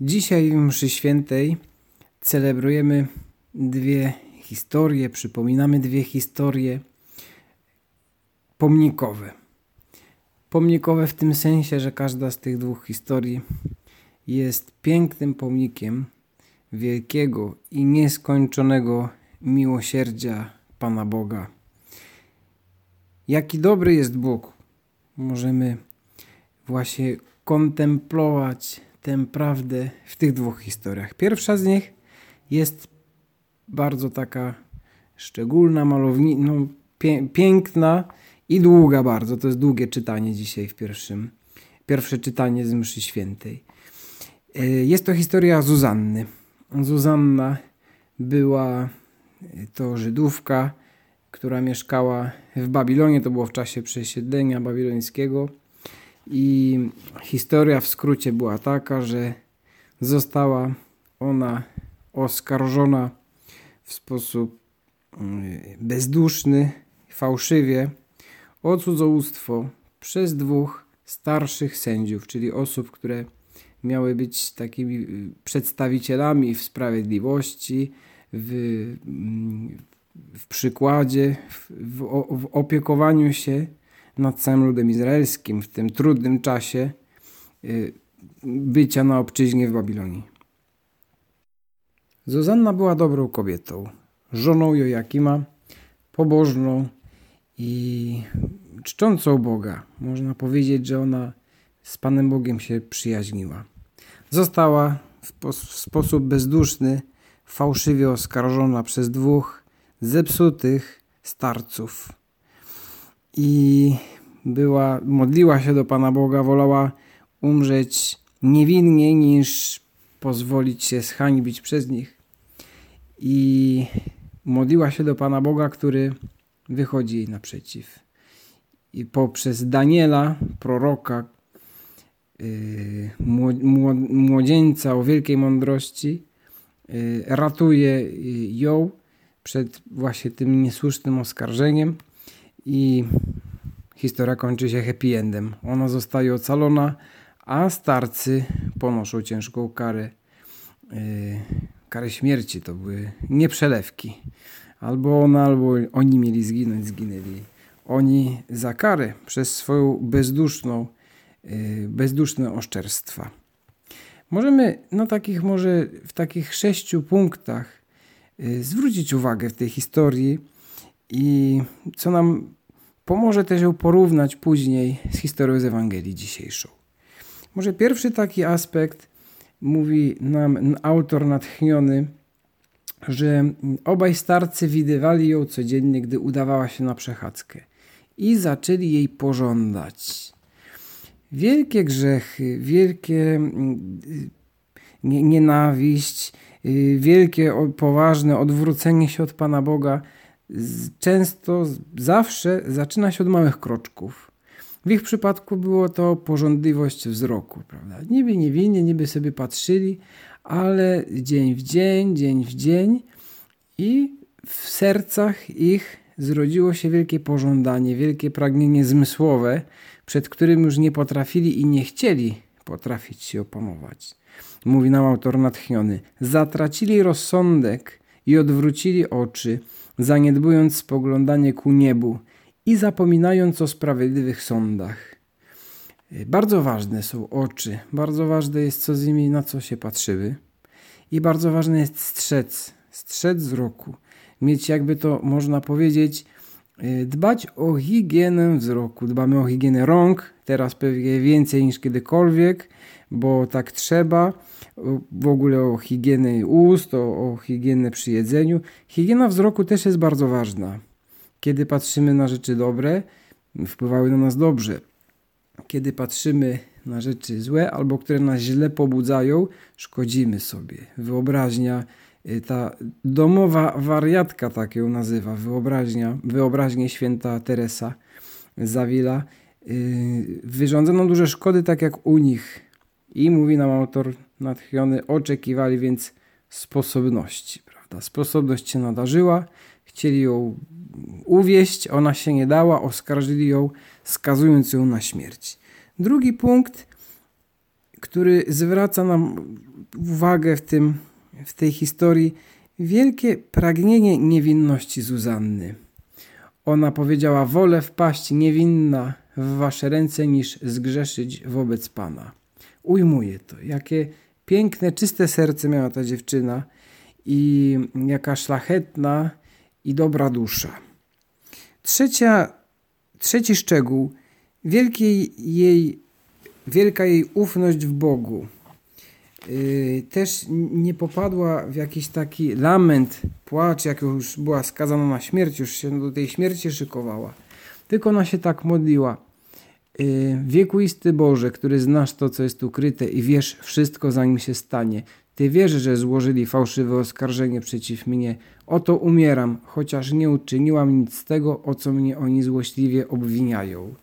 Dzisiaj w mszy świętej celebrujemy dwie historie, przypominamy dwie historie pomnikowe. Pomnikowe w tym sensie, że każda z tych dwóch historii jest pięknym pomnikiem wielkiego i nieskończonego miłosierdzia Pana Boga. Jaki dobry jest Bóg, możemy właśnie kontemplować tę prawdę w tych dwóch historiach. Pierwsza z nich jest bardzo taka szczególna, malowni, no, pie, piękna i długa bardzo. To jest długie czytanie dzisiaj w pierwszym. Pierwsze czytanie z mszy świętej. E, jest to historia Zuzanny. Zuzanna była e, to Żydówka, która mieszkała w Babilonie. To było w czasie przesiedlenia babilońskiego i historia w skrócie była taka, że została ona oskarżona w sposób mm, bezduszny, fałszywie o cudzołóstwo przez dwóch starszych sędziów, czyli osób, które miały być takimi y, przedstawicielami w sprawiedliwości, w, mm, w przykładzie, w, w, w opiekowaniu się nad całym ludem izraelskim w tym trudnym czasie y, bycia na obczyźnie w Babilonii. Zuzanna była dobrą kobietą, żoną Jojakima, pobożną i czczącą Boga. Można powiedzieć, że ona z Panem Bogiem się przyjaźniła. Została w, w sposób bezduszny, fałszywie oskarżona przez dwóch zepsutych starców i była, modliła się do Pana Boga, wolała umrzeć niewinnie niż pozwolić się zhańbić przez nich. I modliła się do Pana Boga, który wychodzi jej naprzeciw. I poprzez Daniela, proroka, yy, młodzieńca o wielkiej mądrości, yy, ratuje ją przed właśnie tym niesłusznym oskarżeniem i historia kończy się happy endem. Ona zostaje ocalona, a starcy ponoszą ciężką karę. Yy, karę śmierci to były nieprzelewki. Albo ona, albo oni mieli zginąć, zginęli. Oni za karę przez swoją bezduszną, yy, bezduszne oszczerstwa. Możemy no takich może w takich sześciu punktach yy, zwrócić uwagę w tej historii i co nam Pomoże też ją porównać później z historią z Ewangelii dzisiejszą. Może pierwszy taki aspekt mówi nam autor natchniony, że obaj starcy widywali ją codziennie, gdy udawała się na przechadzkę i zaczęli jej pożądać. Wielkie grzechy, wielkie mm, nienawiść, y, wielkie poważne odwrócenie się od Pana Boga – często, zawsze zaczyna się od małych kroczków. W ich przypadku było to porządliwość wzroku, prawda? Niby niewinnie, niby sobie patrzyli, ale dzień w dzień, dzień w dzień i w sercach ich zrodziło się wielkie pożądanie, wielkie pragnienie zmysłowe, przed którym już nie potrafili i nie chcieli potrafić się opanować. Mówi nam autor natchniony. Zatracili rozsądek i odwrócili oczy, zaniedbując spoglądanie ku niebu i zapominając o sprawiedliwych sądach. Bardzo ważne są oczy, bardzo ważne jest, co z nimi, na co się patrzyły. I bardzo ważne jest strzec, strzec wzroku. Mieć, jakby to można powiedzieć, y, dbać o higienę wzroku. Dbamy o higienę rąk, teraz pewnie więcej niż kiedykolwiek, bo tak trzeba w ogóle o higienę ust, o, o higienę przy jedzeniu. Higiena wzroku też jest bardzo ważna. Kiedy patrzymy na rzeczy dobre, wpływały na nas dobrze. Kiedy patrzymy na rzeczy złe albo które nas źle pobudzają, szkodzimy sobie. Wyobraźnia, ta domowa wariatka, tak ją nazywa, wyobraźnia, wyobraźnie święta Teresa Zawila, yy, wyrządzono duże szkody, tak jak u nich. I mówi nam autor natchniony, oczekiwali więc sposobności. Prawda? Sposobność się nadarzyła, chcieli ją uwieść, ona się nie dała, oskarżyli ją, skazując ją na śmierć. Drugi punkt, który zwraca nam uwagę w, tym, w tej historii wielkie pragnienie niewinności Zuzanny. Ona powiedziała: Wolę wpaść niewinna w wasze ręce, niż zgrzeszyć wobec Pana. Ujmuje to, jakie piękne, czyste serce miała ta dziewczyna i jaka szlachetna i dobra dusza. Trzecia, trzeci szczegół, wielkiej jej, wielka jej ufność w Bogu. Yy, też nie popadła w jakiś taki lament, płacz, jak już była skazana na śmierć, już się do tej śmierci szykowała. Tylko ona się tak modliła. Yy, wiekuisty Boże, który znasz to, co jest ukryte i wiesz wszystko, zanim się stanie. Ty wiesz, że złożyli fałszywe oskarżenie przeciw mnie. Oto umieram, chociaż nie uczyniłam nic z tego, o co mnie oni złośliwie obwiniają.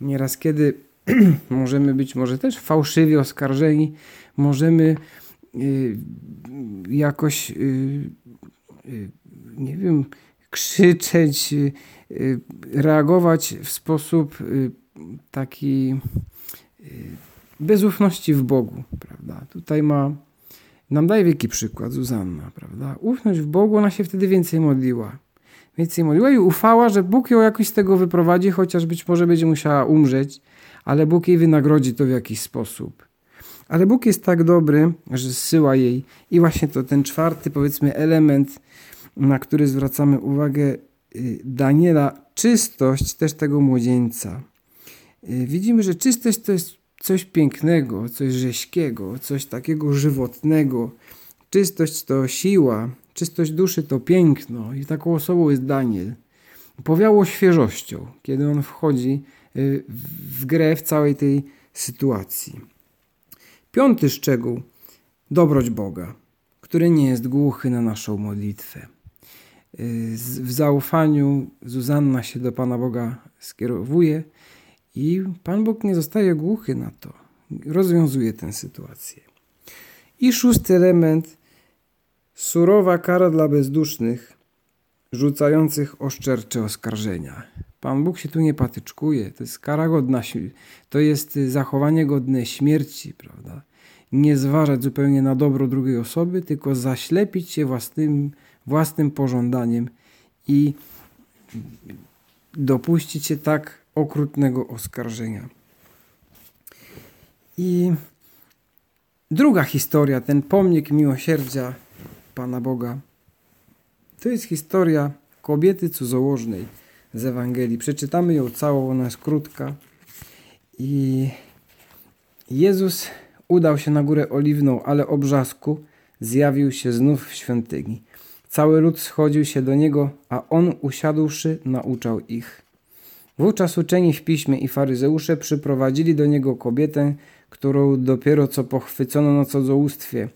Nieraz kiedy możemy być może też fałszywie oskarżeni, możemy y, jakoś, y, y, nie wiem, krzyczeć, reagować w sposób taki bez ufności w Bogu, prawda? Tutaj ma, nam daje wielki przykład Zuzanna, prawda? Ufność w Bogu, ona się wtedy więcej modliła. Więcej modliła i ufała, że Bóg ją jakoś z tego wyprowadzi, chociaż być może będzie musiała umrzeć, ale Bóg jej wynagrodzi to w jakiś sposób. Ale Bóg jest tak dobry, że zsyła jej i właśnie to ten czwarty, powiedzmy, element, na który zwracamy uwagę y, Daniela, czystość też tego młodzieńca. Y, widzimy, że czystość to jest coś pięknego, coś rześkiego, coś takiego żywotnego. Czystość to siła, czystość duszy to piękno i taką osobą jest Daniel. Powiało świeżością, kiedy on wchodzi y, w grę w całej tej sytuacji. Piąty szczegół dobroć Boga, który nie jest głuchy na naszą modlitwę. Y, w zaufaniu Zuzanna się do Pana Boga skierowuje i Pan Bóg nie zostaje głuchy na to. Rozwiązuje tę sytuację. I szósty element surowa kara dla bezdusznych, rzucających oszczercze oskarżenia. Pan Bóg się tu nie patyczkuje. To jest kara godna, to jest zachowanie godne śmierci, prawda? Nie zważać zupełnie na dobro drugiej osoby, tylko zaślepić się własnym, własnym pożądaniem i dopuścić się tak okrutnego oskarżenia. I druga historia, ten pomnik miłosierdzia Pana Boga, to jest historia kobiety cudzołożnej z Ewangelii. Przeczytamy ją całą, ona jest krótka. I Jezus udał się na górę oliwną, ale o brzasku zjawił się znów w świątyni. Cały lud schodził się do niego, a on usiadłszy nauczał ich. Wówczas uczeni w piśmie i faryzeusze przyprowadzili do niego kobietę, którą dopiero co pochwycono na cudzołóstwie,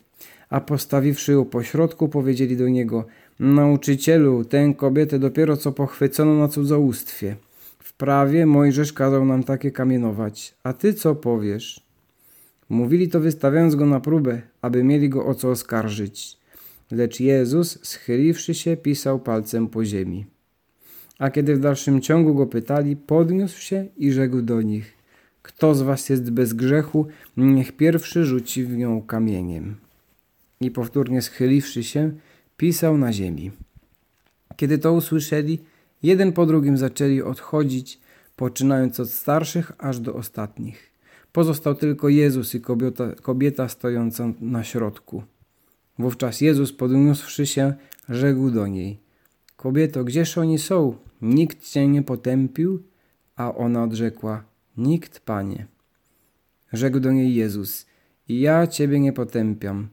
a postawiwszy ją pośrodku, powiedzieli do niego – Nauczycielu, tę kobietę dopiero co pochwycono na cudzołóstwie. W prawie Mojżesz kazał nam takie kamienować. A ty co powiesz? Mówili to wystawiając go na próbę, aby mieli go o co oskarżyć. Lecz Jezus, schyliwszy się, pisał palcem po ziemi. A kiedy w dalszym ciągu go pytali, podniósł się i rzekł do nich: Kto z was jest bez grzechu, niech pierwszy rzuci w nią kamieniem. I powtórnie schyliwszy się, pisał na ziemi. Kiedy to usłyszeli, jeden po drugim zaczęli odchodzić, poczynając od starszych aż do ostatnich. Pozostał tylko Jezus i kobieta, kobieta stojąca na środku. Wówczas Jezus podniósłszy się, rzekł do niej: Kobieto, gdzież oni są? Nikt cię nie potępił? A ona odrzekła: Nikt, panie. Rzekł do niej Jezus: I ja ciebie nie potępiam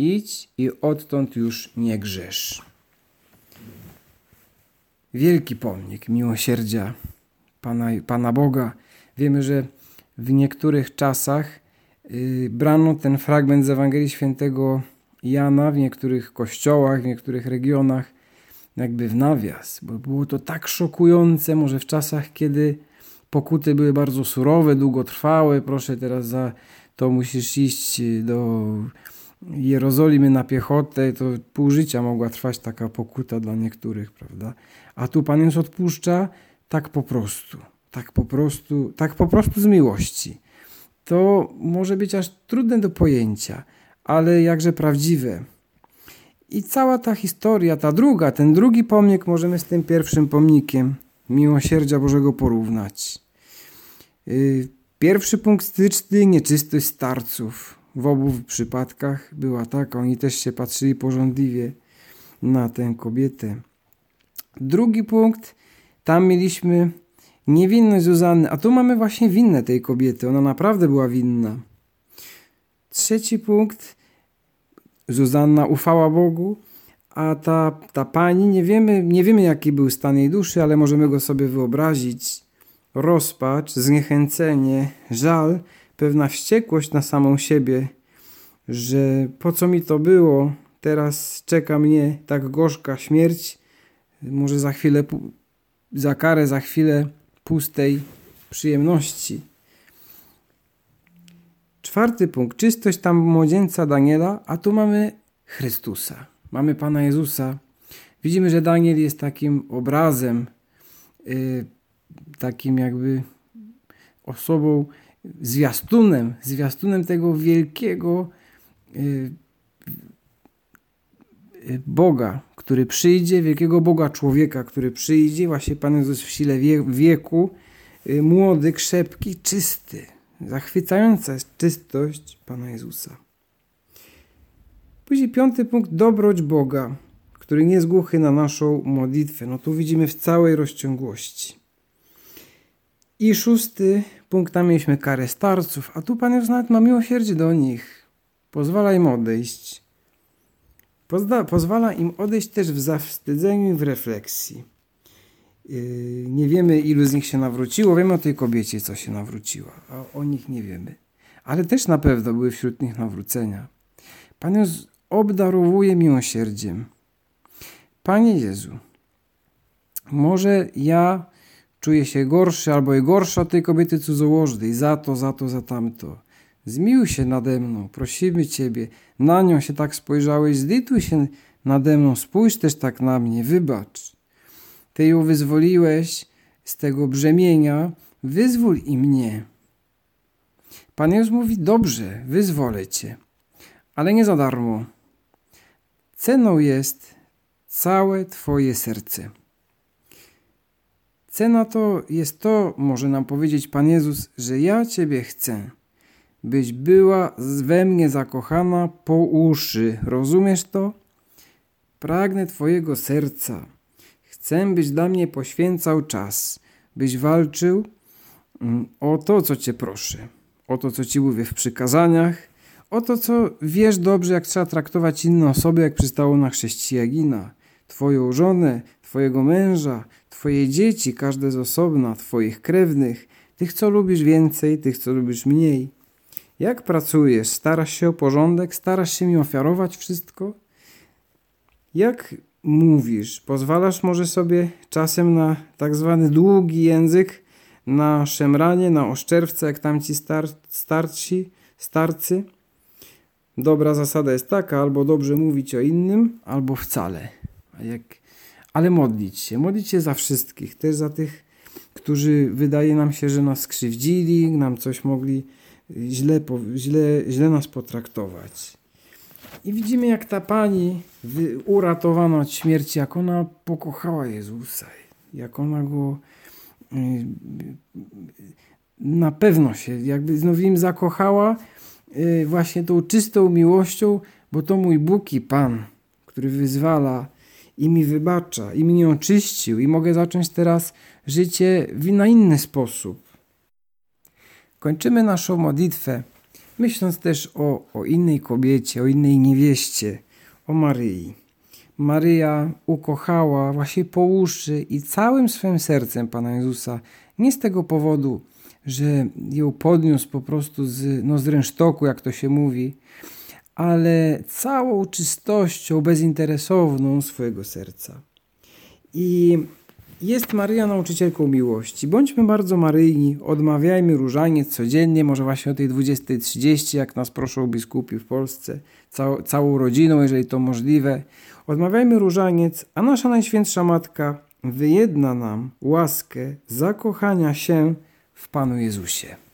idź i odtąd już nie grzesz. Wielki pomnik miłosierdzia Pana, Pana Boga. Wiemy, że w niektórych czasach yy, brano ten fragment z Ewangelii Świętego Jana w niektórych kościołach, w niektórych regionach jakby w nawias, bo było to tak szokujące, może w czasach, kiedy pokuty były bardzo surowe, długotrwałe. Proszę teraz za to musisz iść do Jerozolimy na piechotę, to pół życia mogła trwać taka pokuta dla niektórych, prawda? A tu Pan już odpuszcza tak po prostu, tak po prostu, tak po prostu z miłości. to może być aż trudne do pojęcia, ale jakże prawdziwe. I cała ta historia, ta druga, ten drugi pomnik możemy z tym pierwszym pomnikiem miłosierdzia Bożego porównać. Y, pierwszy punkt styczny, nieczystość starców. W obu przypadkach była taka, oni też się patrzyli porządliwie na tę kobietę. Drugi punkt, tam mieliśmy niewinność Zuzanny, a tu mamy właśnie winne tej kobiety. Ona naprawdę była winna. Trzeci punkt, Zuzanna ufała Bogu, a ta, ta pani, nie wiemy, nie wiemy jaki był stan jej duszy, ale możemy go sobie wyobrazić. Rozpacz, zniechęcenie, żal, pewna wściekłość na samą siebie, że po co mi to było, teraz czeka mnie tak gorzka śmierć, może za chwilę, za karę, za chwilę pustej przyjemności. Czwarty punkt. Czystość tam młodzieńca Daniela, a tu mamy Chrystusa. Mamy Pana Jezusa. Widzimy, że Daniel jest takim obrazem, yy, takim jakby osobą, zwiastunem, zwiastunem tego wielkiego yy, Boga, który przyjdzie, wielkiego Boga człowieka, który przyjdzie, właśnie Pan Jezus w sile wieku, yy, młody, krzepki, czysty. Zachwycająca jest czystość Pana Jezusa. Później piąty punkt, dobroć Boga, który nie jest głuchy na naszą modlitwę. No tu widzimy w całej rozciągłości. I szósty punkt, tam mieliśmy karę starców, a tu Pan Jezus nawet ma miłosierdzie do nich. Pozwala im odejść. Pozda, pozwala im odejść też w zawstydzeniu i w refleksji. Yy, nie wiemy, ilu z nich się nawróciło. Wiemy o tej kobiecie, co się nawróciła, a o nich nie wiemy. Ale też na pewno były wśród nich nawrócenia. Pan Jezus obdarowuje miłosierdziem. Panie Jezu, może ja czuję się gorszy albo i gorsza tej kobiety cudzołożnej, za to, za to, za tamto. Zmiłuj się nade mną, prosimy Ciebie, na nią się tak spojrzałeś, zlituj się nade mną, spójrz też tak na mnie, wybacz. Ty ją wyzwoliłeś z tego brzemienia, wyzwól i mnie. Pan Jezus mówi, dobrze, wyzwolę Cię, ale nie za darmo. Ceną jest całe Twoje serce. Cena to jest to, może nam powiedzieć Pan Jezus, że ja Ciebie chcę, byś była we mnie zakochana po uszy. Rozumiesz to? Pragnę Twojego serca. Chcę, byś dla mnie poświęcał czas, byś walczył mm, o to, co Cię proszę, o to, co Ci mówię w przykazaniach, o to, co wiesz dobrze, jak trzeba traktować inne osoby, jak przystało na chrześcijanina, Twoją żonę, Twojego męża, Twoje dzieci, każde z osobna, Twoich krewnych, tych, co lubisz więcej, tych, co lubisz mniej. Jak pracujesz? Starasz się o porządek? Starasz się mi ofiarować wszystko? Jak mówisz? Pozwalasz może sobie czasem na tak zwany długi język, na szemranie, na oszczerwce, jak tamci star starci, starcy? Dobra zasada jest taka, albo dobrze mówić o innym, albo wcale. A jak... Ale modlić się, modlić się za wszystkich, też za tych, którzy wydaje nam się, że nas skrzywdzili, nam coś mogli źle, źle, źle nas potraktować. I widzimy, jak ta pani uratowana od śmierci, jak ona pokochała Jezusa, jak ona go y, na pewno się, jakby znowu im zakochała y, właśnie tą czystą miłością, bo to mój Bóg i Pan, który wyzwala i mi wybacza, i mnie oczyścił, i mogę zacząć teraz życie na inny sposób. Kończymy naszą modlitwę, myśląc też o, o innej kobiecie, o innej niewieście, o Maryi. Maryja ukochała właśnie po uszy i całym swym sercem Pana Jezusa. Nie z tego powodu, że ją podniósł po prostu z, no z rynsztoku, jak to się mówi, ale całą czystością bezinteresowną swojego serca. I jest Maryja nauczycielką miłości. Bądźmy bardzo maryjni, odmawiajmy różaniec codziennie, może właśnie o tej 20.30, jak nas proszą biskupi w Polsce, cał, całą rodziną, jeżeli to możliwe. Odmawiajmy różaniec, a nasza Najświętsza Matka wyjedna nam łaskę zakochania się w Panu Jezusie.